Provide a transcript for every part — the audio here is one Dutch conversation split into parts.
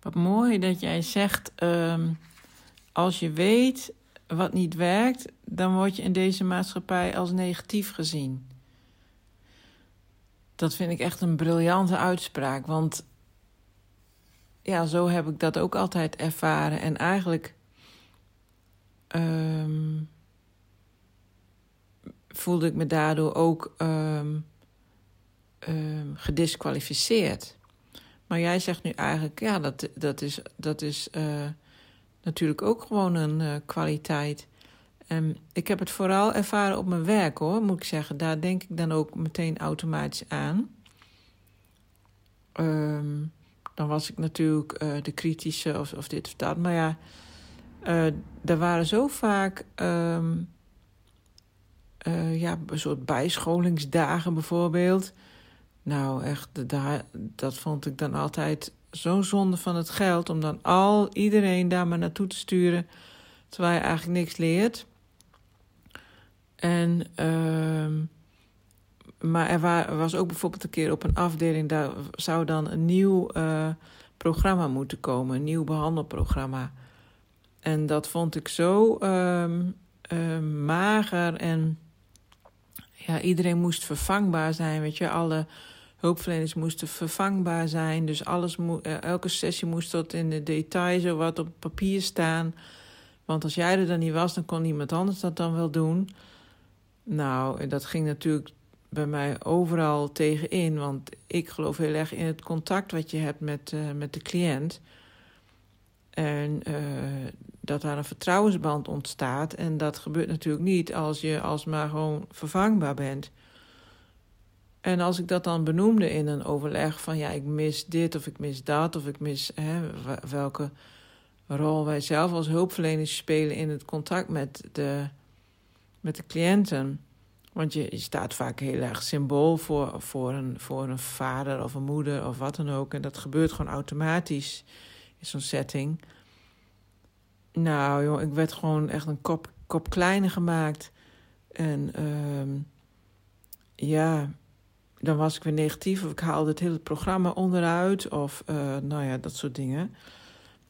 Wat mooi dat jij zegt, ehm, als je weet wat niet werkt, dan word je in deze maatschappij als negatief gezien. Dat vind ik echt een briljante uitspraak, want ja, zo heb ik dat ook altijd ervaren. En eigenlijk um, voelde ik me daardoor ook um, gedisqualificeerd. Maar jij zegt nu eigenlijk, ja, dat, dat is, dat is uh, natuurlijk ook gewoon een uh, kwaliteit. En ik heb het vooral ervaren op mijn werk hoor, moet ik zeggen. Daar denk ik dan ook meteen automatisch aan. Um, dan was ik natuurlijk uh, de kritische of, of dit of dat. Maar ja, er waren zo vaak uh, ja, een soort bijscholingsdagen bijvoorbeeld. Nou, echt, daar, dat vond ik dan altijd zo'n zonde van het geld... om dan al iedereen daar maar naartoe te sturen... terwijl je eigenlijk niks leert. En... Uh, maar er, wa was ook bijvoorbeeld een keer op een afdeling... daar zou dan een nieuw uh, programma moeten komen. Een nieuw behandelprogramma. En dat vond ik zo um, uh, mager en ja, iedereen moest vervangbaar zijn. Weet je, alle hulpverleners moesten vervangbaar zijn. Dus alles uh, elke sessie moest tot in de detail zo wat op papier staan. Want als jij er dan niet was, dan kon iemand anders dat dan wel doen. Nou, dat ging natuurlijk bij mij overal tegenin. Want ik geloof heel erg in het contact wat je hebt met, uh, met de cliënt. En uh, dat daar een vertrouwensband ontstaat. En dat gebeurt natuurlijk niet als je alsmaar gewoon vervangbaar bent. En als ik dat dan benoemde in een overleg van ja, ik mis dit of ik mis dat of ik mis hè, welke rol wij zelf als hulpverleners spelen in het contact met de, met de cliënten. Want je, je staat vaak heel erg symbool voor, voor, een, voor een vader of een moeder of wat dan ook. En dat gebeurt gewoon automatisch in zo'n setting. Nou joh, ik werd gewoon echt een kop, kop kleiner gemaakt. En um, ja, dan was ik weer negatief of ik haalde het hele programma onderuit of uh, nou ja, dat soort dingen.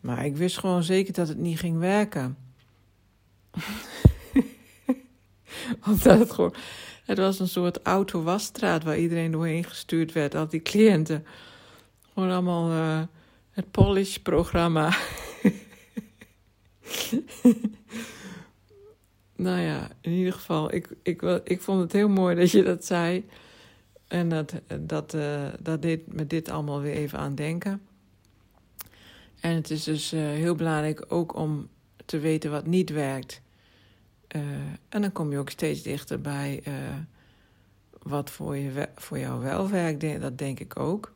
Maar ik wist gewoon zeker dat het niet ging werken. Omdat het gewoon, het was een soort auto-wasstraat waar iedereen doorheen gestuurd werd, al die cliënten. Gewoon allemaal uh, het polish-programma. nou ja, in ieder geval, ik, ik, ik vond het heel mooi dat je dat zei. En dat, dat, uh, dat deed me dit allemaal weer even aan denken. En het is dus uh, heel belangrijk ook om te weten wat niet werkt. Uh, en dan kom je ook steeds dichter bij wat voor, je, voor jou wel werkt. Dat denk ik ook.